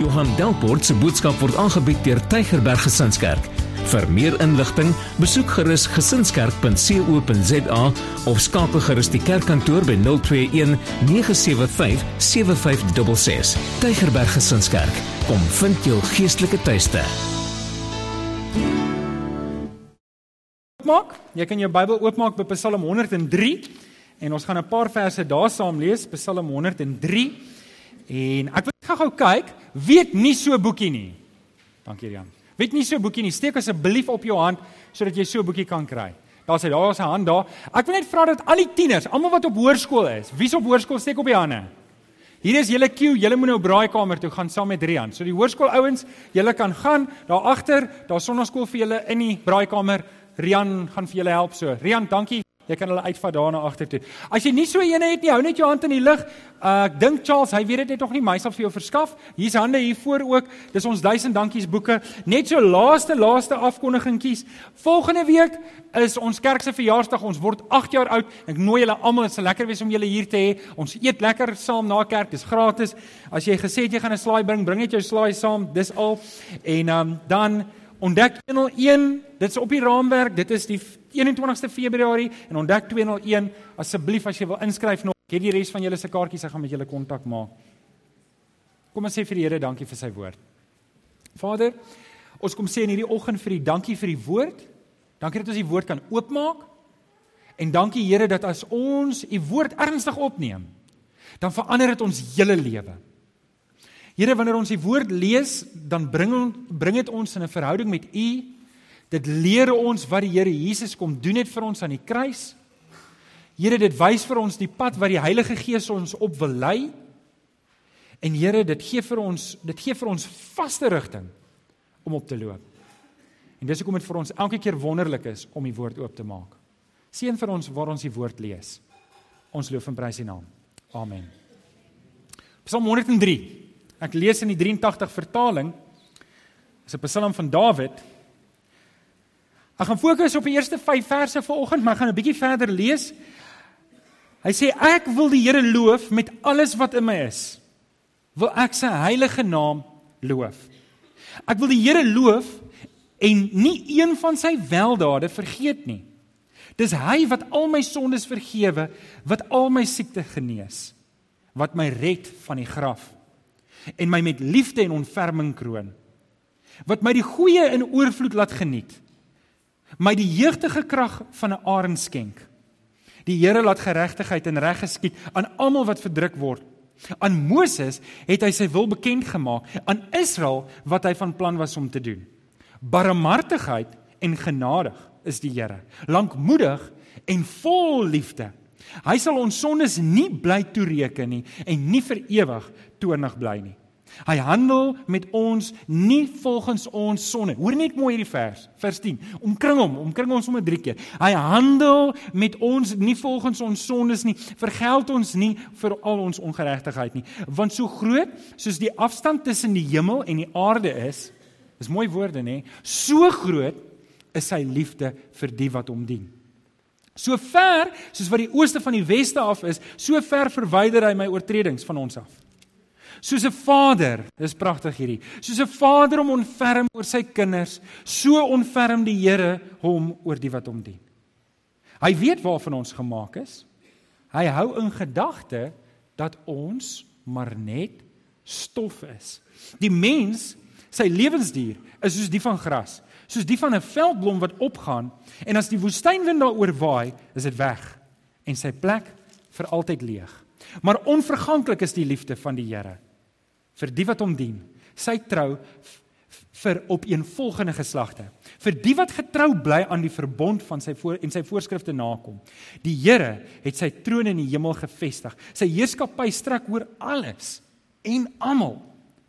Johan Delport se boodskap word aangebied deur Tygerberg Gesinskerk. Vir meer inligting, besoek gerus gesinskerk.co.za of skakel gerus die kerkkantoor by 021 975 7566. Tygerberg Gesinskerk, kom vind jou geestelike tuiste. Maak, jy kan jou Bybel oopmaak by Psalm 103 en ons gaan 'n paar verse daar saam lees, Psalm 103. En ek wil gou-gou kyk, weet nie so 'n boekie nie. Dankie Jan. Weet nie so 'n boekie nie. Steek asseblief op jou hand sodat jy so 'n boekie kan kry. Daar's hy, daar's 'n hand daar. Ek wil net vra dat al die tieners, almal wat op hoërskool is, wie's op hoërskool steek op die hande. Hier is julle queue, julle moet nou braaikamer toe gaan saam met Rian. So die hoërskool ouens, julle kan gaan daar agter, daar's sonnaskool vir julle in die braaikamer. Rian gaan vir julle help so. Rian, dankie. Jy kan hulle uitvat daarna agter toe. As jy nie so eene het nie, hou net jou hand in die lug. Uh, ek dink Charles, hy weet dit net nog nie, my sal vir jou verskaf. Hier's hande hier voor ook. Dis ons 1000 dankies boeke. Net so laaste laaste afkondigingkies. Volgende week is ons kerk se verjaarsdag. Ons word 8 jaar oud. Ek nooi julle almal, dit sal lekker wees om julle hier te hê. Ons eet lekker saam na kerk. Dis gratis. As jy gesê het jy gaan 'n slaai bring, bring net jou slaai saam. Dis al. En um, dan ontdek 101, dit is op die raamwerk. Dit is die 21ste Februarie en ontdek 201 asseblief as jy wil inskryf nog. Het die res van julle se kaartjies, ek gaan met julle kontak maak. Kom ons sê vir die Here dankie vir sy woord. Vader, ons kom sê in hierdie oggend vir U dankie vir die woord. Dankie dat ons die woord kan oopmaak. En dankie Here dat as ons U woord ernstig opneem, dan verander dit ons hele lewe. Here, wanneer ons die woord lees, dan bring bring dit ons in 'n verhouding met U Dit leer ons wat die Here Jesus kom doen het vir ons aan die kruis. Here, dit wys vir ons die pad wat die Heilige Gees ons op wil lei. En Here, dit gee vir ons, dit gee vir ons vaste rigting om op te loop. En dis hoekom dit vir ons elke keer wonderlik is om die woord oop te maak. Seën vir ons waar ons die woord lees. Ons loof en prys U naam. Amen. Psalm 103. Ek lees in die 83 vertaling. Dis 'n Psalm van Dawid. Ek gaan fokus op die eerste 5 verse vanoggend, maar ek gaan 'n bietjie verder lees. Hy sê ek wil die Here loof met alles wat in my is. Wil ek sy heilige naam loof. Ek wil die Here loof en nie een van sy weldade vergeet nie. Dis hy wat al my sondes vergewe, wat al my siekte genees, wat my red van die graf en my met liefde en ontferming kroon. Wat my die goeie in oorvloed laat geniet my die jeugtige krag van 'n arend skenk. Die Here laat geregtigheid en reg geskied aan almal wat verdruk word. Aan Moses het hy sy wil bekend gemaak, aan Israel wat hy van plan was om te doen. Barmhartigheid en genadig is die Here, lankmoedig en vol liefde. Hy sal ons sondes nie bly toereken nie en nie vir ewig toornig bly nie. Hy handel met ons nie volgens ons sonde. Hoor net mooi hierdie vers, vers 10. Omkring hom, omkring ons sommer 3 keer. Hy handel met ons nie volgens ons sondes nie. Vergeld ons nie vir al ons ongeregtigheid nie. Want so groot soos die afstand tussen die hemel en die aarde is, is mooi woorde nê, so groot is sy liefde vir die wat hom dien. So ver soos wat die ooste van die weste af is, so ver verwyder hy my oortredings van ons af. Soos 'n vader, dis pragtig hierdie. Soos 'n vader om ontferm oor sy kinders, so ontferm die Here hom oor die wat hom dien. Hy weet waarvan ons gemaak is. Hy hou in gedagte dat ons maar net stof is. Die mens, sy lewensdier, is soos die van gras, soos die van 'n veldblom wat opgaan en as die woestynwind daaroor waai, is dit weg en sy plek vir altyd leeg. Maar onverganklik is die liefde van die Here vir die wat hom dien. Sy trou vir op een volgende geslagte. Vir die wat getrou bly aan die verbond van sy voor en sy voorskrifte nakom. Die Here het sy troon in die hemel gevestig. Sy heerskappy strek oor alles en almal.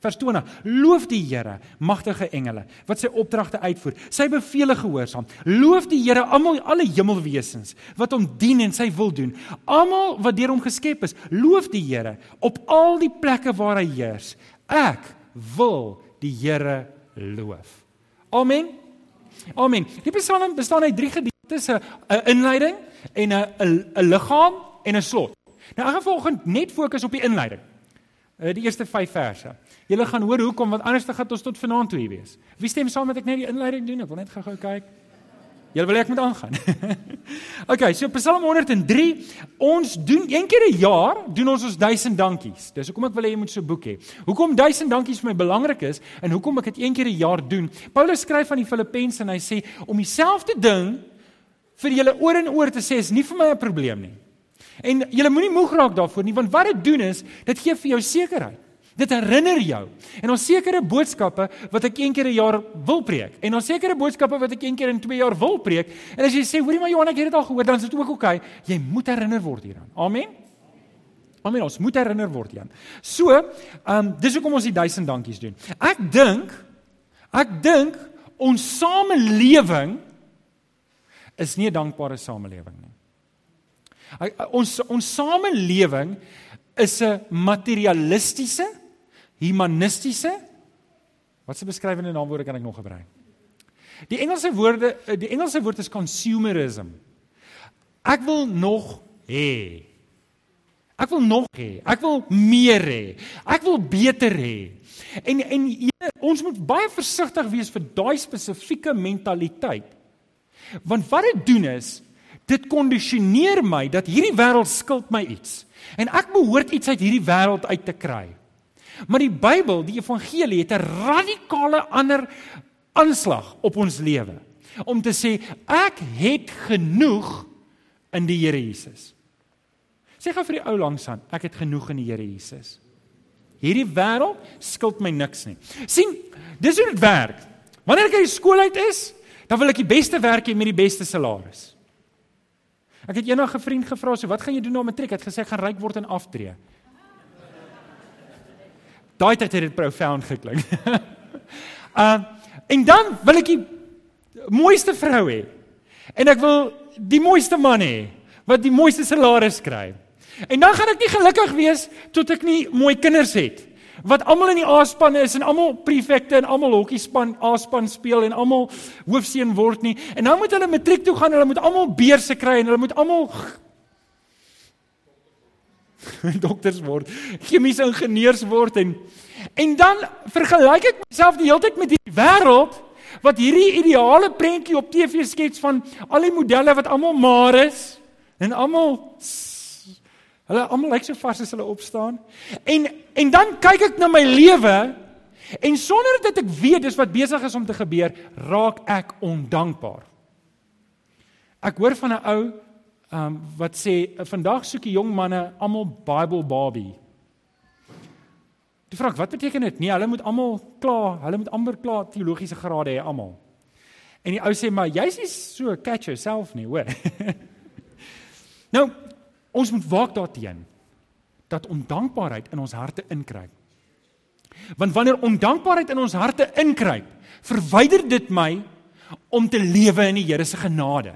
Vers 20: Loof die Here, magtige engele, wat sy opdragte uitvoer, sy beveelings gehoorsaam. Loof die Here almal alle hemelwesens wat hom dien en sy wil doen. Almal wat deur hom geskep is, loof die Here op al die plekke waar hy heers. Ek wil die Here loof. Amen. Amen. Die Psalm bestaan uit drie gedeeltes: 'n inleiding en 'n 'n liggaam en 'n slot. Nou ek gaan vanoggend net fokus op die inleiding. Uh, die eerste 5 verse. Julle gaan hoor hoekom want anders gaan ons tot vanaand toe hier wees. Wie stem saam met ek net die inleiding doen? Ek wil net gou-gou kyk. Julle wil ek moet aangaan. okay, so Psalm 103, ons doen een keer 'n jaar doen ons ons 1000 dankies. Dis hoekom ek wil hê jy moet so 'n boek hê. Hoekom 1000 dankies vir my belangrik is en hoekom ek dit een keer 'n jaar doen. Paulus skryf aan die Filippense en hy sê om dieselfde ding vir julle oor en oor te sê is nie vir my 'n probleem nie. En julle moenie moeg raak daarvoor nie want wat dit doen is dit gee vir jou sekerheid. Dit herinner jou. En ons sekere boodskappe wat ek een keer 'n jaar wil preek. En ons sekere boodskappe wat ek een keer in 2 jaar wil preek. En as jy sê, hoorie maar Johan, ek het dit al gehoor, dan is dit ook oké. Okay. Jy moet herinner word hieraan. Amen. Amen. Ons moet herinner word hieraan. So, ehm um, dis hoekom ons die duisend dankies doen. Ek dink ek dink ons samelewing is nie 'n dankbare samelewing nie. Ons ons samelewing is 'n materialistiese humanistiese Watse beskrywende naamwoorde kan ek nog gebruik? Die Engelse woorde eh, die Engelse woord is consumerism. Ek wil nog hê. Ek wil nog hê. Ek wil meer hê. Ek wil beter hê. En en jy, ons moet baie versigtig wees vir daai spesifieke mentaliteit. Want wat dit doen is dit kondisioneer my dat hierdie wêreld skuld my iets en ek behoort iets uit hierdie wêreld uit te kry. Maar die Bybel, die evangelie het 'n radikale ander aanslag op ons lewe om te sê ek het genoeg in die Here Jesus. Sê gou vir die ou langs aan, ek het genoeg in die Here Jesus. Hierdie wêreld skuld my niks nie. sien, dis hoe dit werk. Wanneer ek uit skool uit is, dan wil ek die beste werk hê met die beste salaris. Ek het eendag 'n vriend gevra, so wat gaan jy doen na matriek? Hy het gesê ek gaan ryk word en aftree. Daai tyd het dit profound geklink. uh en dan wil ek die mooiste vrou hê. En ek wil die mooiste man hê wat die mooiste salaris kry. En dan gaan ek nie gelukkig wees tot ek nie mooi kinders het wat almal in die A-span is en almal prefekte en almal hokkie span A-span speel en almal hoofseun word nie. En nou moet hulle matriek toe gaan, hulle moet almal beurse kry en hulle moet almal dokters word, chemiese ingenieurs word en en dan vergelyk ek myself die hele tyd met die wêreld wat hierdie ideale prentjie op TV skets van al die modelle wat almal maar is en almal hulle almal lyk so vars as hulle opstaan. En en dan kyk ek na my lewe en sonder dat ek weet dis wat besig is om te gebeur raak ek ondankbaar. Ek hoor van 'n ou um, wat sê vandag soek die jong manne almal Bible Barbie. Die vraag, wat beteken dit? Nee, hulle moet almal klaar, hulle moet amper klaar teologiese grade hê almal. En die ou sê maar jy's nie so catch yourself nie, hoor. nou, ons moet waak daarteenoor dat ondankbaarheid in ons harte inkruip. Want wanneer ondankbaarheid in ons harte inkruip, verwyder dit my om te lewe in die Here se genade.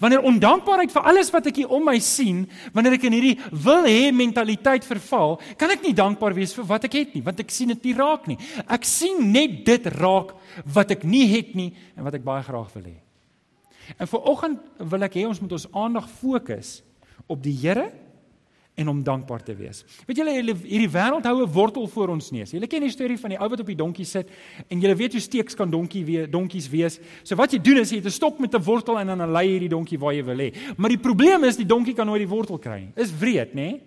Wanneer ondankbaarheid vir alles wat ek hier om my sien, wanneer ek in hierdie wil hê mentaliteit verval, kan ek nie dankbaar wees vir wat ek het nie, want ek sien dit nie raak nie. Ek sien net dit raak wat ek nie het nie en wat ek baie graag wil hê. En vir oggend wil ek hê ons moet ons aandag fokus op die Here en om dankbaar te wees. Weet julle hierdie wêreld hou 'n wortel voor ons neus. Julle ken die storie van die ou wat op die donkie sit en julle weet hoe steeks kan donkie wees, donkies wees. So wat jy doen is jy het 'n stok met 'n wortel en dan lei jy die donkie waar jy wil hê. Maar die probleem is die donkie kan nooit die wortel kry nie. Is wreed, nê?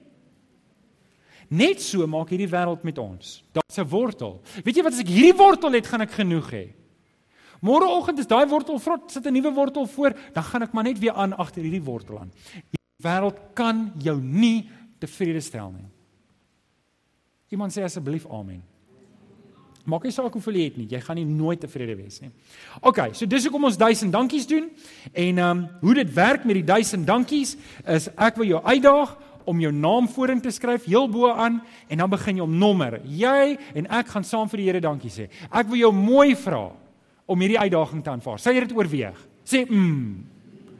Net so maak hierdie wêreld met ons. Daar's 'n wortel. Weet jy wat as ek hierdie wortel het, gaan ek genoeg hê. Môreoggend is daai wortel vrot, sit 'n nuwe wortel voor, dan gaan ek maar net weer aan agter hierdie wortel aan. Wêreld kan jou nie tevrede stel nie. Iemand sê asseblief amen. Maak nie saak hoeveel jy het nie, jy gaan nie nooit tevrede wees nie. OK, so dis hoekom ons 1000 dankies doen en ehm um, hoe dit werk met die 1000 dankies is ek wil jou uitdaag om jou naam vorentoe te skryf heel bo aan en dan begin jy om nommer. Jy en ek gaan saam vir die Here dankie sê. Ek wil jou mooi vra om hierdie uitdaging te aanvaar. Sê jy dit oorweeg? Sê mm.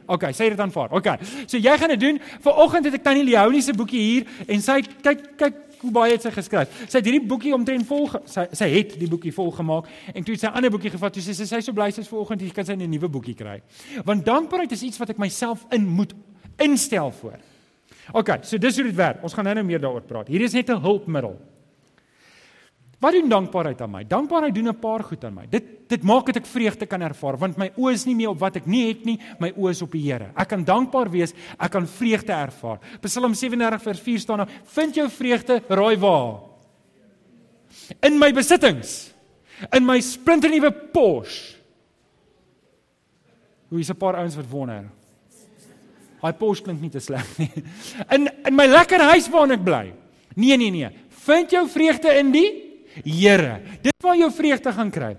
OK, het dit aanvaar. OK. So jy gaan dit doen. Vanoggend het ek Tannie Leonie se boekie hier en sy kyk kyk hoe baie het sy geskryf. Sy het hierdie boekie omtrent vol sy sy het die boekie vol gemaak en toe het sy 'n ander boekie gevat. Toe sê sy sy so bly sy is vanoggend hier kan sy 'n nuwe boekie kry. Want dankbaarheid is iets wat ek myself in moet instel voor. OK, so dis hoe dit werk. Ons gaan nou nou meer daaroor praat. Hier is net 'n hulpmiddel. Wat doen dankbaarheid aan my? Dankbaarheid doen 'n paar goed aan my. Dit dit maak dat ek vreugde kan ervaar want my oë is nie meer op wat ek nie het nie, my oë is op die Here. Ek kan dankbaar wees, ek kan vreugde ervaar. Psalm 37 vers 4 staan daar: "Vind jou vreugde, raai waar? In my besittings. In my splinternuwe Porsche." Hoe is 'n paar ouens wat wonder? Hy Porsche klink nie te sleg nie. In in my lekker huis waarin ek bly. Nee nee nee. Vind jou vreugde in die Here. Dit waar jou vreugde gaan kry.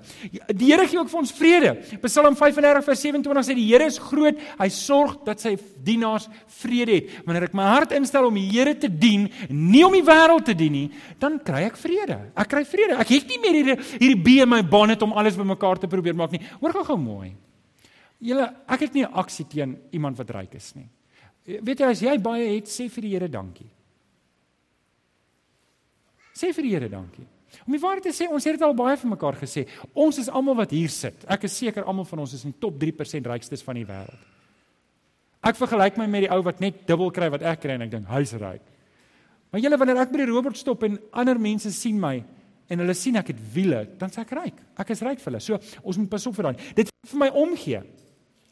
Die Here gee ook vir ons vrede. Psalm 35 vers 27 sê die Here is groot. Hy sorg dat sy dienaars vrede het. Wanneer ek my hart instel om die Here te dien, nie om die wêreld te dien nie, dan kry ek vrede. Ek kry vrede. Ek het nie meer hierdie hierdie bee in my bonnet om alles bymekaar te probeer maak nie. Hoor gou-gou mooi. Julle, ek het nie 'n aksie teen iemand wat ryk is nie. Weet jy as jy baie het, sê vir die Here dankie. Sê vir die Here dankie. Om die waarheid te sê, ons het dit al baie vir mekaar gesê. Ons is almal wat hier sit. Ek is seker almal van ons is in die top 3% rykstes van die wêreld. Ek vergelyk my met die ou wat net dubbel kry wat ek kry en ek dink hy's ryk. Maar julle wanneer ek by die Robert stop en ander mense sien my en hulle sien ek het wiele, dan sê ek ryk. Ek is ryk vir hulle. So ons moet pas op vir daai. Dit vir my omgee.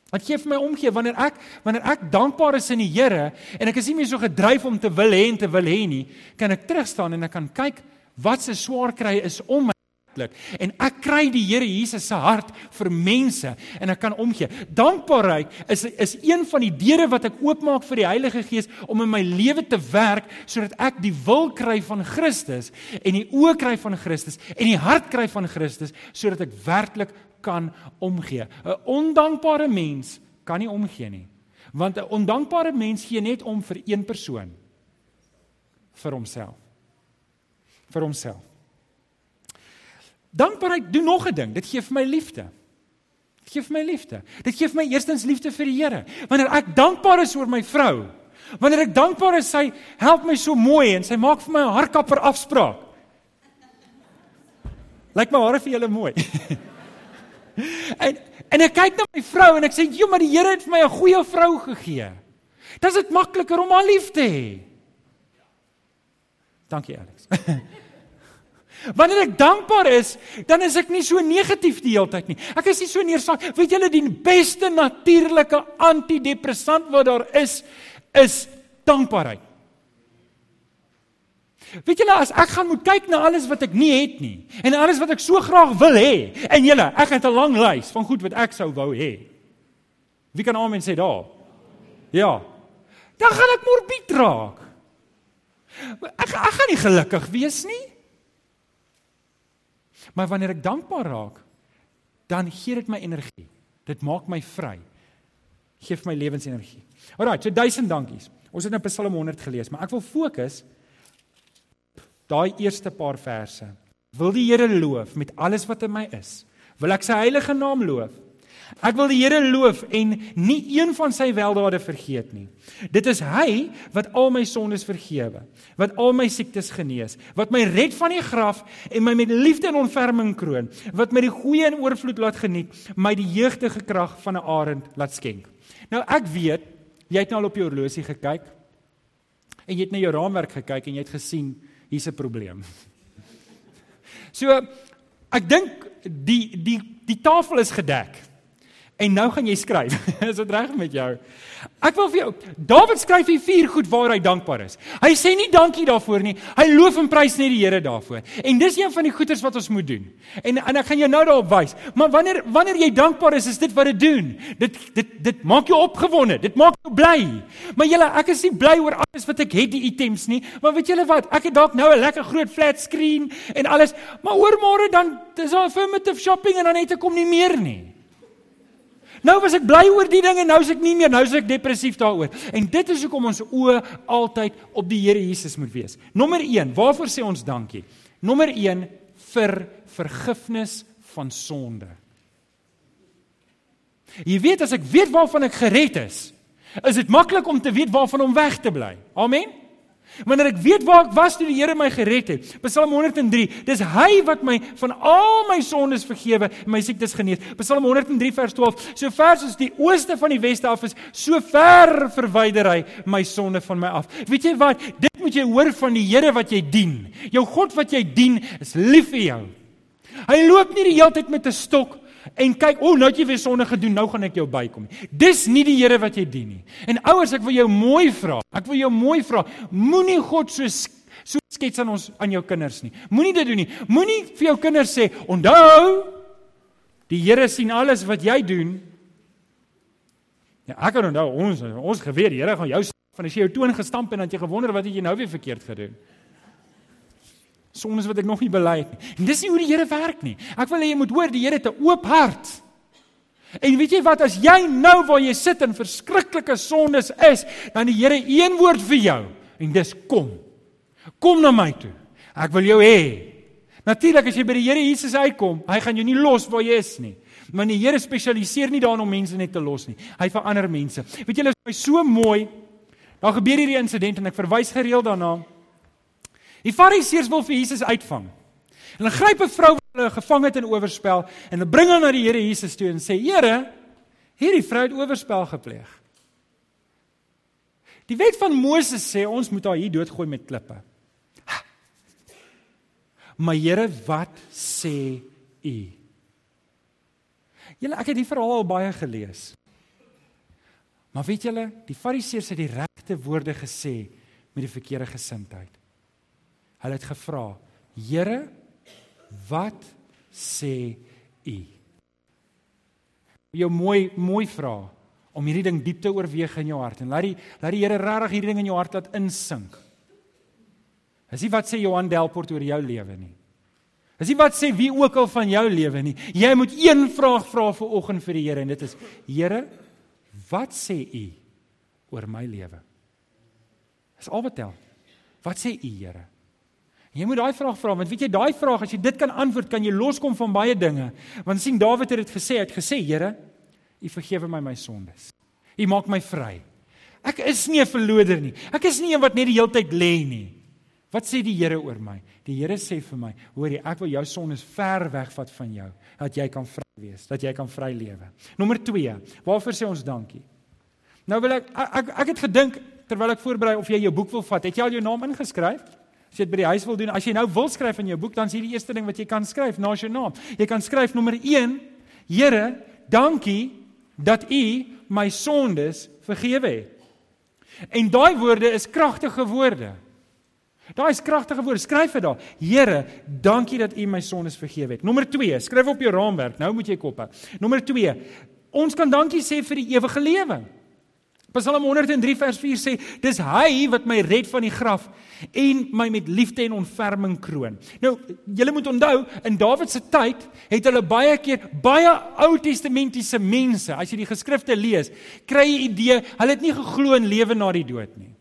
Dit gee vir my omgee wanneer ek wanneer ek dankbaar is in die Here en ek is nie meer so gedryf om te wil hê en te wil hê nie, kan ek terugstaan en ek kan kyk wat se swaar kry is om my hartlik en ek kry die Here Jesus se hart vir mense en ek kan omgee. Dankbaarheid is is een van die deure wat ek oopmaak vir die Heilige Gees om in my lewe te werk sodat ek die wil kry van Christus en die oë kry van Christus en die hart kry van Christus sodat ek werklik kan omgee. 'n Ondankbare mens kan nie omgee nie. Want 'n ondankbare mens gee net om vir een persoon vir homself vir homself. Dankbaarheid doen nog 'n ding. Dit gee vir my liefde. Dit gee vir my liefde. Dit gee vir my eerstens liefde vir die Here. Wanneer ek dankbaar is oor my vrou, wanneer ek dankbaar is sy help my so mooi en sy maak vir my 'n haarkapper afspraak. Lyk my hare vir julle mooi. en en ek kyk na my vrou en ek sê, "Jo, maar die Here het vir my 'n goeie vrou gegee." Dit is makliker om haar lief te hê. Dankie Alex. Wanneer ek dankbaar is, dan is ek nie so negatief die hele tyd nie. Ek is nie so neersak. Weet julle die beste natuurlike antidepressant wat daar is, is dankbaarheid. Weet julle as ek gaan moet kyk na alles wat ek nie het nie en alles wat ek so graag wil hê en julle, ek het 'n lang lys van goed wat ek sou wou hê. Wie kan amen sê daar? Ja. Dan gaan ek morbied raak. Ek ek gaan nie gelukkig wees nie. Maar wanneer ek dankbaar raak, dan gee dit my energie. Dit maak my vry. Geef my lewensenergie. Alraai, so duisend dankies. Ons het nou Psalm 100 gelees, maar ek wil fokus daai eerste paar verse. Wil die Here loof met alles wat in my is. Wil ek sy heilige naam loof. Ek wil die Here loof en nie een van sy weldade vergeet nie. Dit is hy wat al my sondes vergewe, wat al my siektes genees, wat my red van die graf en my met liefde en ontferming kroon, wat my die goeie en oorvloed laat geniet, my die jeugdige krag van 'n arend laat skenk. Nou ek weet, jy het nou al op jou horlosie gekyk en jy het na jou raamwerk gekyk en jy het gesien hier's 'n probleem. So ek dink die die die tafel is gedek. En nou gaan jy skryf. is dit reg met jou? Ek wil vir jou Dawid skryf hier vier goed waar hy dankbaar is. Hy sê nie dankie daarvoor nie. Hy loof en prys net die Here daarvoor. En dis een van die goeders wat ons moet doen. En en ek gaan jou nou daarop wys. Maar wanneer wanneer jy dankbaar is, is dit wat dit doen. Dit dit dit maak jou opgewonde. Dit maak jou bly. Maar julle, ek is nie bly oor alles wat ek het, die items nie. Maar weet julle wat? Ek het dalk nou 'n lekker groot flat screen en alles, maar oor môre dan is daar affirmative shopping en dan het ek kom nie meer nie. Nou was ek bly oor die ding en nou is ek nie meer, nou is ek depressief daaroor. En dit is hoekom ons oë altyd op die Here Jesus moet wees. Nommer 1, waarvoor sê ons dankie? Nommer 1 vir vergifnis van sonde. Jy weet as ek weet waarvan ek gered is, is dit maklik om te weet waarvan om weg te bly. Amen. Wanneer ek weet waar ek was toe die Here my gered het. Psalm 103. Dis hy wat my van al my sondes vergewe en my siektes genees. Psalm 103 vers 12. So ver soos die ooste van die weste af is, so ver verwyder hy my sonde van my af. Weet jy wat? Dit moet jy hoor van die Here wat jy dien. Jou God wat jy dien is lief vir jou. Hy loop nie die hele tyd met 'n stok en kyk, o, oh, nou het jy weer sonde gedoen, nou gaan ek jou bykom. Dis nie die Here wat jy dien nie. En ouers, ek wil jou mooi vra. Ek wil jou mooi vra. Moenie God so so skets aan ons aan jou kinders nie. Moenie dit doen nie. Moenie vir jou kinders sê, "Onthou, die Here sien alles wat jy doen." Ja, ek kan onthou ons ons geweet die Here gaan jou van as jy jou toon gestamp en dan jy gewonder wat het jy nou weer verkeerd gedoen sondes wat ek nog nie bely het nie. En dis nie hoe die Here werk nie. Ek wil hê jy moet hoor die Here het 'n oop hart. En weet jy wat as jy nou waar jy sit in verskriklike sondes is, dan die Here een woord vir jou en dis kom. Kom na my toe. Ek wil jou hê. Natuurlik as jy by die Here Jesus uitkom, hy gaan jou nie los waar jy is nie. Maar die Here spesialiseer nie daarin om mense net te los nie. Hy verander mense. Weet julle, is my so mooi. Daar gebeur hierdie insident en ek verwys gereeld daarna. Die Fariseërs wil vir Jesus uitvang. En hulle gryp 'n vrou wat hulle gevang het in oorspel en hulle bring haar na die Here Jesus toe en sê: "Here, hierdie vrou het oorspel gepleeg." Die wet van Moses sê ons moet haar hier doodgooi met klippe. Maar Here, wat sê u? Julle, ek het die verhaal al baie gelees. Maar weet julle, die Fariseërs het die regte woorde gesê met die verkeerde gesindheid. Hulle het gevra: "Here, wat sê U?" Jou mooi mooi vra om hierdie ding diep te oorweeg in jou hart en laat die laat die Here regtig hierdie ding in jou hart laat insink. Is nie wat sê Johan Delport oor jou lewe nie. Is nie wat sê wie ook al van jou lewe nie. Jy moet een vraag vra vir oggend vir die Here en dit is: Here, wat sê U oor my lewe? Dis al wat tel. Wat sê U, Here? Jy moet daai vraag vra want weet jy daai vraag as jy dit kan antwoord kan jy loskom van baie dinge. Want sien Dawid het dit gesê, hy het gesê Here, U vergewe my my sondes. U maak my vry. Ek is nie 'n verloder nie. Ek is nie een wat net die hele tyd lê nie. Wat sê die Here oor my? Die Here sê vir my, hoor jy, ek wil jou sondes ver wegvat van jou, dat jy kan vry wees, dat jy kan vry lewe. Nommer 2. Waarvoor sê ons dankie? Nou wil ek ek, ek, ek het gedink terwyl ek voorberei of jy jou boek wil vat. Het jy al jou naam ingeskryf? As jy dit by die huis wil doen, as jy nou wil skryf in jou boek, dan is hierdie eerste ding wat jy kan skryf na jou naam. Jy kan skryf nommer 1: Here, dankie dat U my sondes vergewe het. En daai woorde is kragtige woorde. Daai is kragtige woorde. Skryf dit daar. Here, dankie dat U my sondes vergewe het. Nommer 2, skryf op jou raamwerk. Nou moet jy kop hê. Nommer 2. Ons kan dankie sê vir die ewige lewe. Psalm 103 vers 4 sê dis hy wat my red van die graf en my met liefde en ontferming kroon. Nou, julle moet onthou in Dawid se tyd het hulle baie keer baie Ou Testamentiese mense, as jy die geskrifte lees, kry jy idee, hulle het nie geglo in lewe na die dood nie.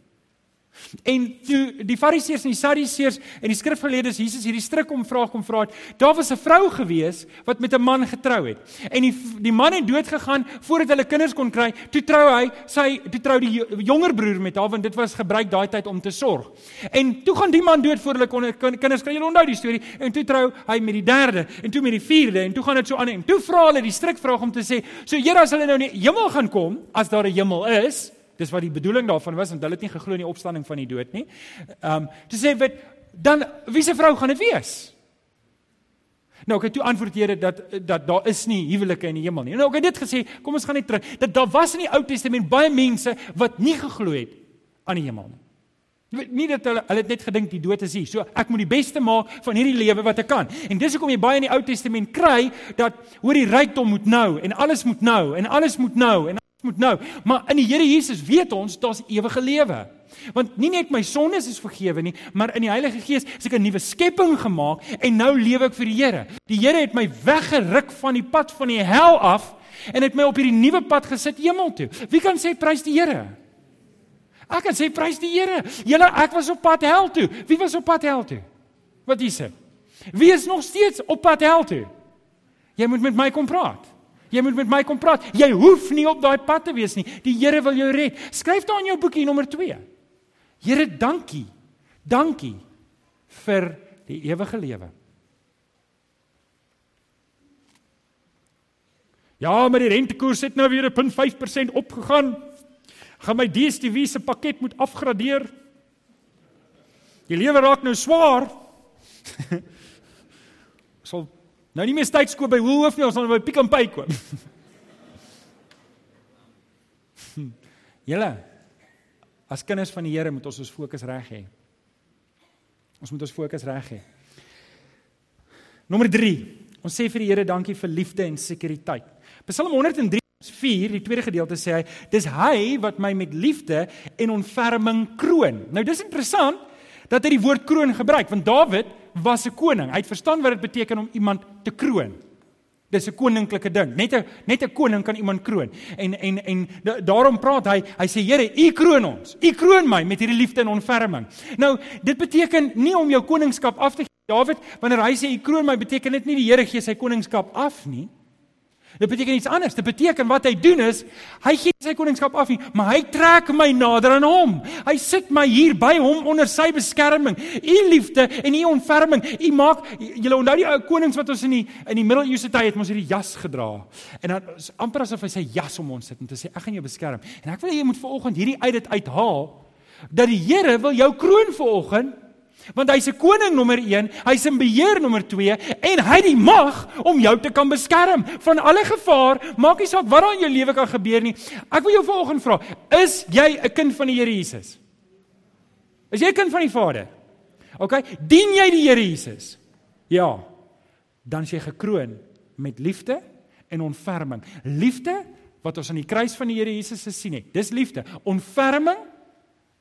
En toe die Fariseërs en die Sadduseërs en die skrifgeleerdes Jesus hierdie stryk om vraag kom vra het, daar was 'n vrou gewees wat met 'n man getrou het. En die die man het dood gegaan voordat hulle kinders kon kry. Toe trou hy, sy toe trou die jonger broer met haar want dit was gebruik daai tyd om te sorg. En toe gaan die man dood voor hulle kon kinders kry. Jy onthou die storie. En toe trou hy met die derde en toe met die vierde en toe gaan dit so aan en toe vra hulle die strikvraag om te sê, "So Here, as hulle nou in die hemel gaan kom, as daar 'n hemel is, Dis wat die bedoeling daarvan was want hulle het nie geglo in die opstanding van die dood nie. Ehm um, te sê wat dan wie se vrou gaan dit wees? Nou ek het toe antwoord Here dat dat daar is nie huwelike in die hemel nie. Nou ek het dit gesê, kom ons gaan net terug. Dat daar was in die Ou Testament baie mense wat nie geglo het aan die hemel nie. Nie dat hulle hulle het net gedink die dood is hier. So ek moet die beste maak van hierdie lewe wat ek kan. En dis hoekom jy baie in die Ou Testament kry dat hoor die rykdom moet nou en alles moet nou en alles moet nou en moet nou. Maar in die Here Jesus weet ons daar's ewige lewe. Want nie net my sondes is vergewe nie, maar in die Heilige Gees is ek 'n nuwe skepping gemaak en nou lewe ek vir die Here. Die Here het my weggeruk van die pad van die hel af en het my op hierdie nuwe pad gesit hemel toe. Wie kan sê prys die Here? Ek kan sê prys die Here. Julle ek was op pad hel toe. Wie was op pad hel toe? Wat is dit? Wie is nog steeds op pad hel toe? Jy moet met my kom praat. Jy moet met my kom praat. Jy hoef nie op daai pad te wees nie. Die Here wil jou red. Skryf daar in jou boekie nommer 2. Here, dankie Dankie vir die ewige lewe. Ja, maar die rentekoers het nou weer 'n 0.5% opgegaan. Gaan my DStv se pakket moet afgradeer. Die lewe raak nou swaar. Nou nie meer tyd skoop by Woolworths nie, ons gaan by Pick n Pay koop. Julle as kinders van die Here moet ons ons fokus reg hê. Ons moet ons fokus reg hê. Nommer 3. Ons sê vir die Here dankie vir liefde en sekuriteit. Psalm 103 vers 4, die tweede gedeelte sê hy, dis hy wat my met liefde en ontferming kroon. Nou dis interessant dat hy die woord kroon gebruik want Dawid was 'n koning. Hy het verstaan wat dit beteken om iemand te kroon. Dis 'n koninklike ding. Net 'n net 'n koning kan iemand kroon. En en en daarom praat hy, hy sê Here, U kroon ons. U kroon my met hierdie liefde en ontferming. Nou, dit beteken nie om jou koningskap af te gee. Dawid, wanneer hy sê U kroon my, beteken dit nie die Here gee sy koningskap af nie. Dit beteken iets anders. Dit beteken wat hy doen is hy gee sy koningskap af nie, maar hy trek my nader aan hom. Hy sit my hier by hom onder sy beskerming. U liefde en u ontferming. U maak julle onthou die ou konings wat ons in die in die middeleeuse tyd het ons hierdie jas gedra. En dan amper asof hy sy jas om ons sit en sê ek gaan jou beskerm. En ek wil hê jy moet vanoggend hierdie uit dit uithaal dat die Here wil jou kroon vanoggend Want hy's 'n koning nommer 1, hy's 'n beheer nommer 2 en hy het die mag om jou te kan beskerm van alle gevaar, maak nie saak wat daar in jou lewe kan gebeur nie. Ek wil jou vanoggend vra, is jy 'n kind van die Here Jesus? Is jy 'n kind van die Vader? OK, dien jy die Here Jesus? Ja. Dan is jy gekroon met liefde en ontferming. Liefde wat ons aan die kruis van die Here Jesus gesien het. Dis liefde. Ontferming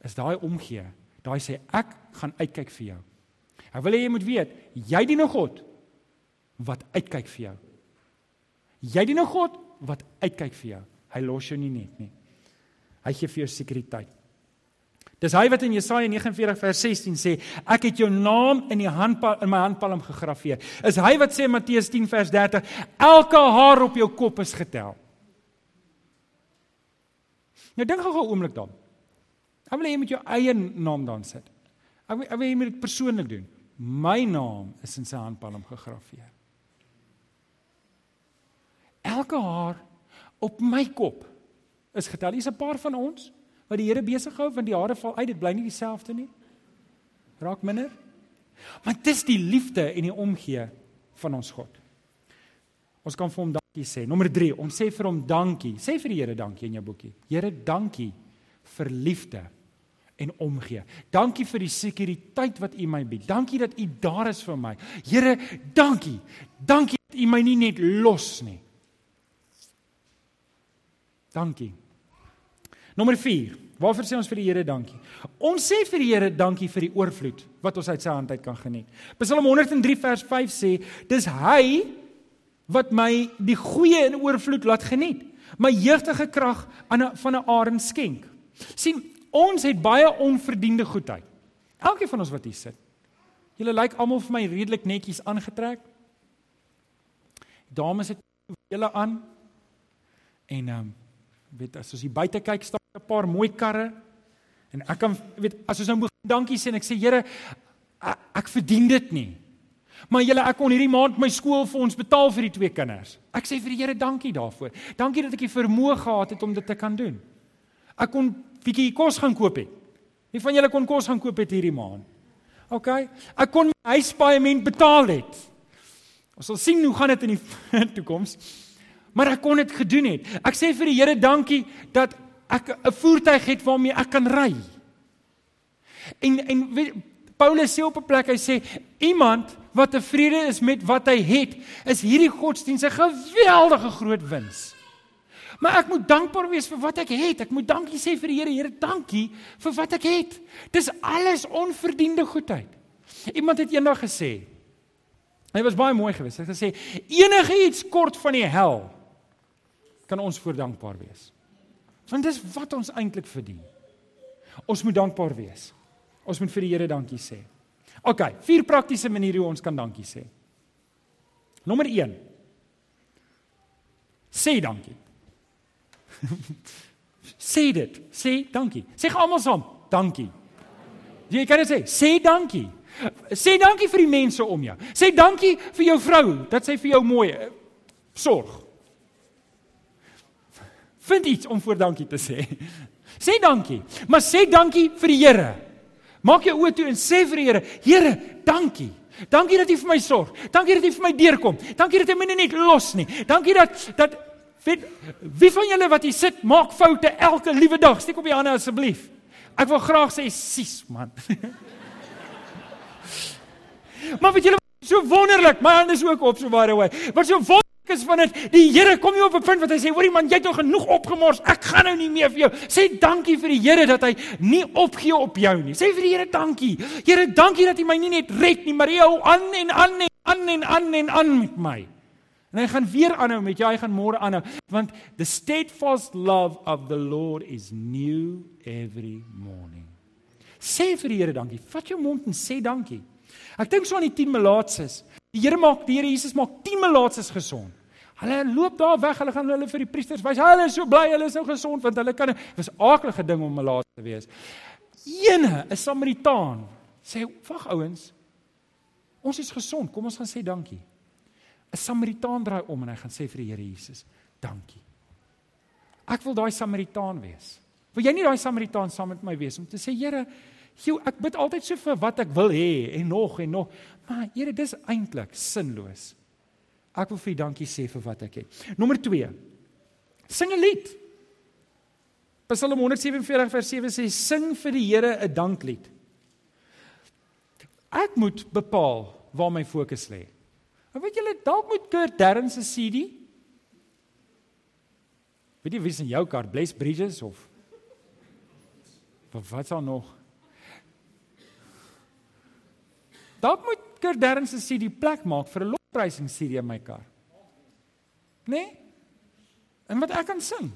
is daai omgee Daai sê ek gaan uitkyk vir jou. Ek wil hê jy moet weet, jy dien 'n God wat uitkyk vir jou. Jy dien 'n God wat uitkyk vir jou. Hy los jou nie net nie. Hy gee vir jou sekuriteit. Dis hy wat in Jesaja 49 vers 16 sê, ek het jou naam in die handpalm in my handpalm gegraveer. Is hy wat sê Matteus 10 vers 30, elke haar op jou kop is getel. Nou dink gou 'n oomblik daaraan. Ek wil hê jy moet jou eie naam dan sit. Ek wil ek wil jy moet dit persoonlik doen. My naam is in sy handpalm gegraveer. Elke haar op my kop is getel. Hier's 'n paar van ons wat die Here besig hou want die hare val uit, dit bly nie dieselfde nie. Raak minder. Maar dis die liefde en die omgee van ons God. Ons kan vir hom dankie sê. Nommer 3, ons sê vir hom dankie. Sê vir die Here dankie in jou boekie. Here, dankie vir liefde en omgee. Dankie vir die sekuriteit wat U my bied. Dankie dat U daar is vir my. Here, dankie. Dankie dat U my nie net los nie. Dankie. Nommer 4. Waarvoor sê ons vir die Here dankie? Ons sê vir die Here dankie vir die oorvloed wat ons uit sy hand uit kan geniet. Psalm 103 vers 5 sê, dis hy wat my die goeie in oorvloed laat geniet. My jeugtige krag aan van 'n arend skenk. sien Ons het baie onverdiende goedheid. Elkeen van ons wat hier sit. Julle lyk almal vir my redelik netjies aangetrek. Dames het julle aan. En ehm um, weet as ons hier buite kyk staan 'n paar mooi karre. En ek kan weet as ons nou moet dankie sê en ek sê Here ek, ek verdien dit nie. Maar julle ek kon hierdie maand my skool vir ons betaal vir die twee kinders. Ek sê vir die Here dankie daarvoor. Dankie dat ek die vermoë gehad het om dit te kan doen. Ek kon bietjie kos gaan koop het. Wie van julle kon kos gaan koop het hierdie maand? OK. Ek kon my huispaaiement betaal het. Ons sal sien hoe gaan dit in die toekoms. Maar ek kon dit gedoen het. Ek sê vir die Here dankie dat ek 'n voertuig het waarmee ek kan ry. En en weet, Paulus sê op 'n plek hy sê iemand wat tevrede is met wat hy het, is hierdie godsdienst 'n geweldige groot wins. Maar ek moet dankbaar wees vir wat ek het. Ek moet dankie sê vir die Here. Here, dankie vir wat ek het. Dis alles onverdiende goedheid. Iemand het eendag gesê. Hy was baie mooi geweest. Hy het gesê enige iets kort van die hel kan ons voor dankbaar wees. Want dis wat ons eintlik verdien. Ons moet dankbaar wees. Ons moet vir die Here dankie sê. OK, vier praktiese maniere hoe ons kan dankie sê. Nommer 1. Sê dankie. sê dit. Sê dankie. Sê almal saam, dankie. Jy kan dit sê, sê dankie. Sê dankie vir die mense om jou. Sê dankie vir jou vrou dat sy vir jou mooi eh, sorg. Vind iets om voor dankie te sê. Sê dankie, maar sê dankie vir die Here. Maak jou oë toe en sê vir die Here, Here, dankie. Dankie dat U vir my sorg. Dankie dat U vir my deurkom. Dankie dat U my nie net los nie. Dankie dat dat weet, wie van julle wat hier sit maak foute elke liewe dag. Steek op die hande asseblief. Ek wil graag sê sis man. maar weet julle so wonderlik, my hand is ook op so baie way. Wat so wonderlik is van dit, die Here kom nie op 'n punt wat hy sê, hoorie man, jy het nou genoeg opgemors. Ek gaan nou nie meer vir jou. Sê dankie vir die Here dat hy nie opgee op jou nie. Sê vir die Here dankie. Here, dankie dat U my nie net red nie, maar U hou aan en aan en aan en aan en aan met my. En hy gaan weer aanhou met jou, hy gaan môre aanhou, want the steadfast love of the Lord is new every morning. Sê vir die Here dankie. Vat jou mond en sê dankie. Ek dink so aan die 10 melaatses. Die Here maak die Here Jesus maak 10 melaatses gesond. Hulle loop daar weg, hulle gaan hulle vir die priesters wys. Hulle is so bly, hulle is nou gesond want hulle kan was aardige ding om melaat te wees. Ene, 'n Samaritaan sê, "Wag ouens. Ons is gesond. Kom ons gaan sê dankie." 'n Samaritaan draai om en hy gaan sê vir die Here Jesus, "Dankie." Ek wil daai Samaritaan wees. Wil jy nie daai Samaritaan saam met my wees om te sê, "Here, Jou, ek bid altyd so vir wat ek wil hê en nog en nog. Maar Here, dis eintlik sinloos. Ek wil vir U dankie sê vir wat ek het. Nommer 2. Sing 'n lied. Psalm 147 vers 7 sê sing vir die Here 'n danklied. Ek moet bepaal waar my fokus lê. En weet julle, dalk moet Kurt Darren se CD Weet jy wie is in jou kar? Bless Bridges of Wat sal nog? Dalk moet Kurt Darren se CD plek maak vir 'n lofprysing CD in my kar. Né? Nee? En wat ek kan sing.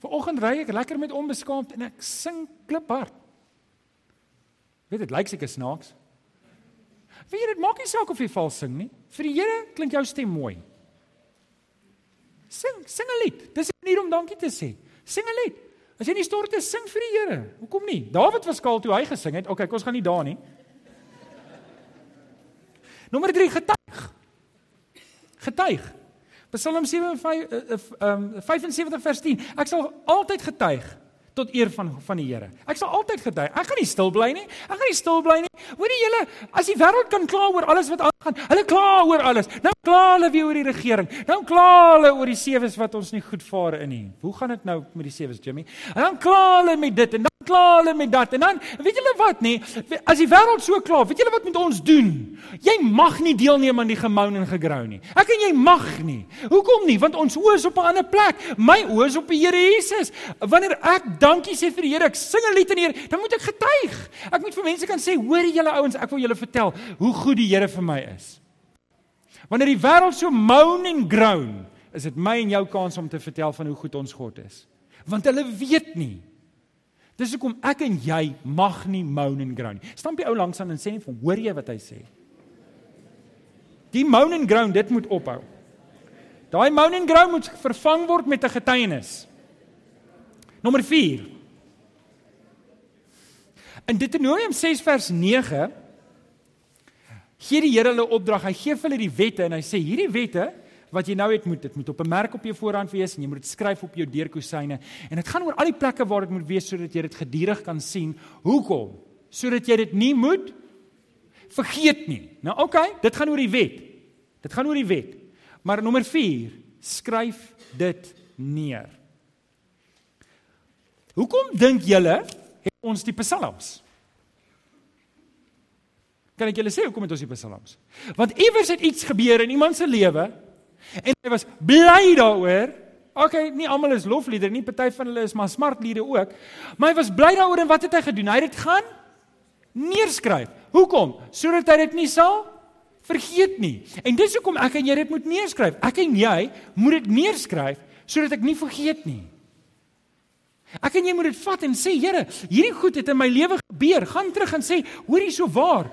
Vanoggend ry ek lekker met onbeskaamd en ek sing kliphard. Weet dit lyk seker snaaks. Weet jy dit maak nie saak of jy vals sing nie. Vir die Here klink jou stem mooi. Sing, sing 'n lied. Dis 'n manier om dankie te sê. Sing 'n lied. As jy nie stort is, sing vir die Here. Hoekom nie? Dawid was skaal toe hy gesing het. Okay, ons gaan nie daar nie. Nommer 3 getuig. Getuig. Psalm 7 um 75 vers 10. Ek sal altyd getuig tot eer van van die Here. Ek sal altyd getuig. Ek gaan nie stil bly nie. Ek gaan nie stil bly nie. Hoorie julle, as die wêreld kan kla oor alles wat aangaan, hulle kla oor alles. Nou kla hulle weer oor die regering. Nou kla hulle oor die sewes wat ons nie goed vaar in nie. Hoe gaan dit nou met die sewes, Jimmy? En dan kla hulle met dit en kla hulle met dat. En dan, weet julle wat nê? As die wêreld so kla, weet julle wat moet ons doen? Jy mag nie deelneem aan die gemoun en gegrou nie. Ek en jy mag nie. Hoekom nie? Want ons oë is op 'n ander plek. My oë is op die Here Jesus. Wanneer ek dankie sê vir die Here, ek sing 'n lied aan die Here, dan moet ek getuig. Ek moet vir mense kan sê, hoor julle ouens, ek wil julle vertel hoe goed die Here vir my is. Wanneer die wêreld so moan en groan, is dit my en jou kans om te vertel van hoe goed ons God is. Want hulle weet nie. Dis hoekom ek en jy mag nie moan en groan nie. Stamp die ou langs aan en sê net vir hoor jy wat hy sê? Die moan en groan, dit moet ophou. Daai moan en groan moet vervang word met 'n getuienis. Nommer 4. In Deuteronomium 6 vers 9 gee die Here hulle opdrag. Hy gee vir hulle die wette en hy sê hierdie wette wat jy nou het moet dit moet op 'n merk op jou voorhand wees en jy moet dit skryf op jou deurkusyne en dit gaan oor al die plekke waar dit moet wees sodat jy dit gedurig kan sien. Hoekom? Sodat jy dit nie moet vergeet nie. Nou oké, okay, dit gaan oor die wet. Dit gaan oor die wet. Maar nommer 4, skryf dit neer. Hoekom dink julle het ons die psalms? Kan ek julle sê hoekom het ons die psalms? Want iewers het iets gebeur in iemand se lewe en hy was bly daaroor. OK, nie almal is lofliedere nie, party van hulle is maar smartliedere ook. Maar hy was bly daaroor en wat het hy gedoen? Hy het dit gaan neerskryf. Hoekom? Sodat hy dit nie sal vergeet nie. En dis hoekom ek en jy dit moet neerskryf. Ek en jy moet dit neerskryf sodat ek nie vergeet nie. Ek en jy moet dit vat en sê, Here, hierdie goed het in my lewe gebeur. Gaan terug en sê, hoor hier so waar.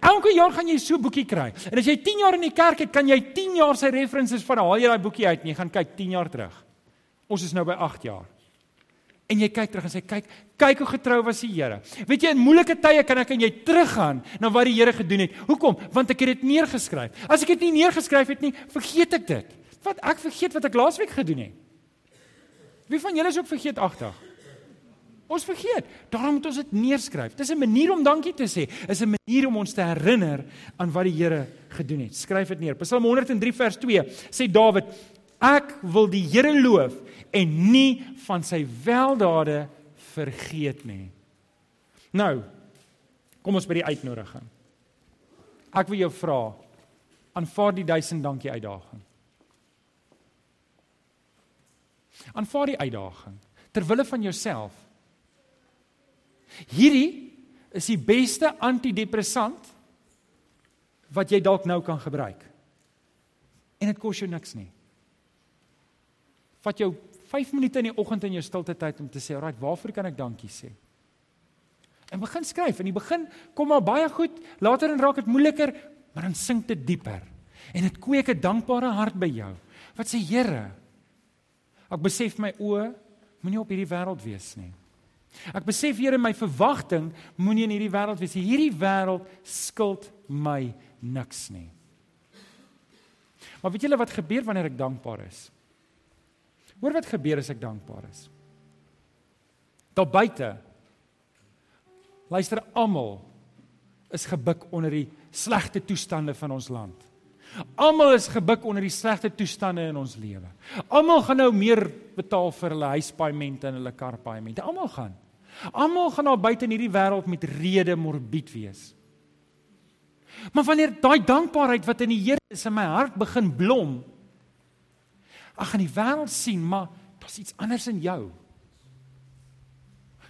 Elke jaar gaan jy so 'n boekie kry. En as jy 10 jaar in die kerk het, kan jy 10 jaar se references van haal jy daai boekie uit en jy gaan kyk 10 jaar terug. Ons is nou by 8 jaar. En jy kyk terug en sê kyk, kyk hoe getrou was die Here. Weet jy in moeilike tye kan ek en jy teruggaan na wat die Here gedoen het. Hoekom? Want ek het dit neergeskryf. As ek dit nie neergeskryf het nie, vergeet ek dit. Wat ek vergeet wat ek laasweek gedoen het. Wie van julle is ook vergeetagtig? Ons vergeet. Daarom moet ons dit neerskryf. Dis 'n manier om dankie te sê. Is 'n manier om ons te herinner aan wat die Here gedoen het. Skryf dit neer. Psalm 103 vers 2 sê Dawid: Ek wil die Here loof en nie van sy weldade vergeet nie. Nou, kom ons by die uitnodiging. Ek wil jou vra, aanvaar die duisend dankie uitdaging. Aanvaar die uitdaging ter wille van jouself. Hierdie is die beste antidepressant wat jy dalk nou kan gebruik. En dit kos jou niks nie. Vat jou 5 minute in die oggend in jou stilte tyd om te sê, "Ag, waarvoor kan ek dankie sê?" En begin skryf. In die begin kom maar baie goed, later dan raak dit moeiliker, maar dan sink dit dieper. En dit kweek 'n dankbare hart by jou. Wat sê Here? Ek besef my oë moenie op hierdie wêreld wees nie. Ek besef Here my verwagting moenie in hierdie wêreld wees nie. Hierdie wêreld skuld my niks nie. Maar weet julle wat gebeur wanneer ek dankbaar is? Hoor wat gebeur as ek dankbaar is. Daar buite luister almal is gebuk onder die slegte toestande van ons land. Almal is gebuk onder die slegte toestande in ons lewe. Almal gaan nou meer betaal vir hulle huispaaiemente en hulle karpaaiemente. Almal gaan. Almal gaan daar buite in hierdie wêreld met rede morbied wees. Maar wanneer daai dankbaarheid wat in die Here is in my hart begin blom, Ek gaan die wêreld sien, maar daar's iets anders in jou.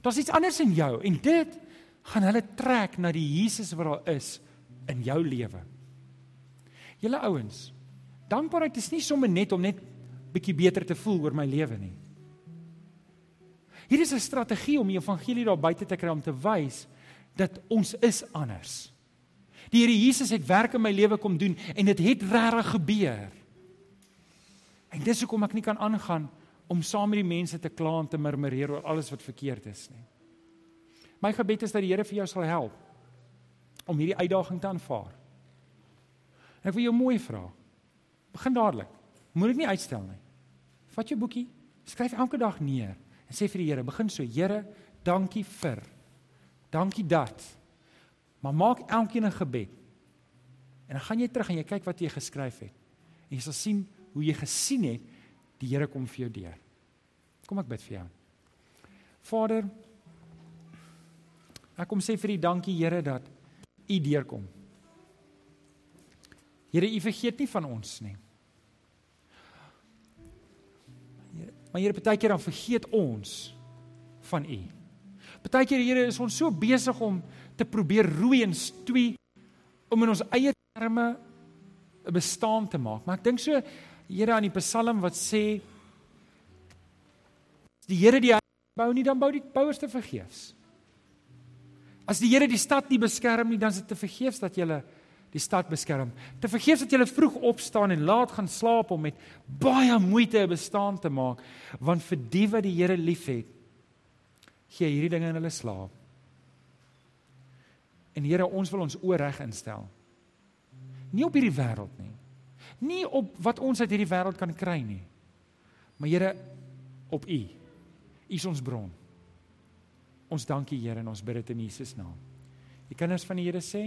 Daar's iets anders in jou en dit gaan hulle trek na die Jesus wat daar is in jou lewe. Julle ouens, dankbaarheid is nie sommer net om net bietjie beter te voel oor my lewe nie. Hier is 'n strategie om die evangelie daar buite te kry om te wys dat ons is anders. Die Here Jesus het werk in my lewe kom doen en dit het regtig gebeur. En dis hoekom ek nie kan aangaan om saam met die mense te kla en te murmureer oor alles wat verkeerd is nie. My gebed is dat die Here vir jou sal help om hierdie uitdaging te aanvaar. Ek wil jou mooi vra. Begin dadelik. Moenie dit nie uitstel nie. Vat jou boekie, skryf elke dag neer en sê vir die Here, begin so, Here, dankie vir. Dankie dat. Maar maak elkeen 'n gebed. En dan gaan jy terug en jy kyk wat jy geskryf het. En jy sal sien hoe jy gesien het die Here kom vir jou deur. Kom ek bid vir jou. Vader, ek kom sê vir U dankie Here dat U deurkom. Here, U vergeet nie van ons nie. Here, maar Here, baie keer dan vergeet ons van U. Baie keer Here is ons so besig om te probeer roei en stoei om in ons eie terme 'n bestaan te maak. Maar ek dink so Here aan die Psalm wat sê die Here die bou nie dan bou die bouers te vergeefs. As die Here die stad nie beskerm nie, dan is dit te vergeefs dat jy die stad beskerm. Te vergeefs dat jy vroeg opstaan en laat gaan slaap om met baie moeite 'n bestaan te maak, want vir die wat die Here liefhet, gee hierdie dinge in hulle slaap. En Here, ons wil ons oor reg instel. Nie op hierdie wêreld nie nie op wat ons uit hierdie wêreld kan kry nie. Maar Here op U. U is ons bron. Ons dankie Here en ons bid dit in Jesus naam. Die kinders van die Here sê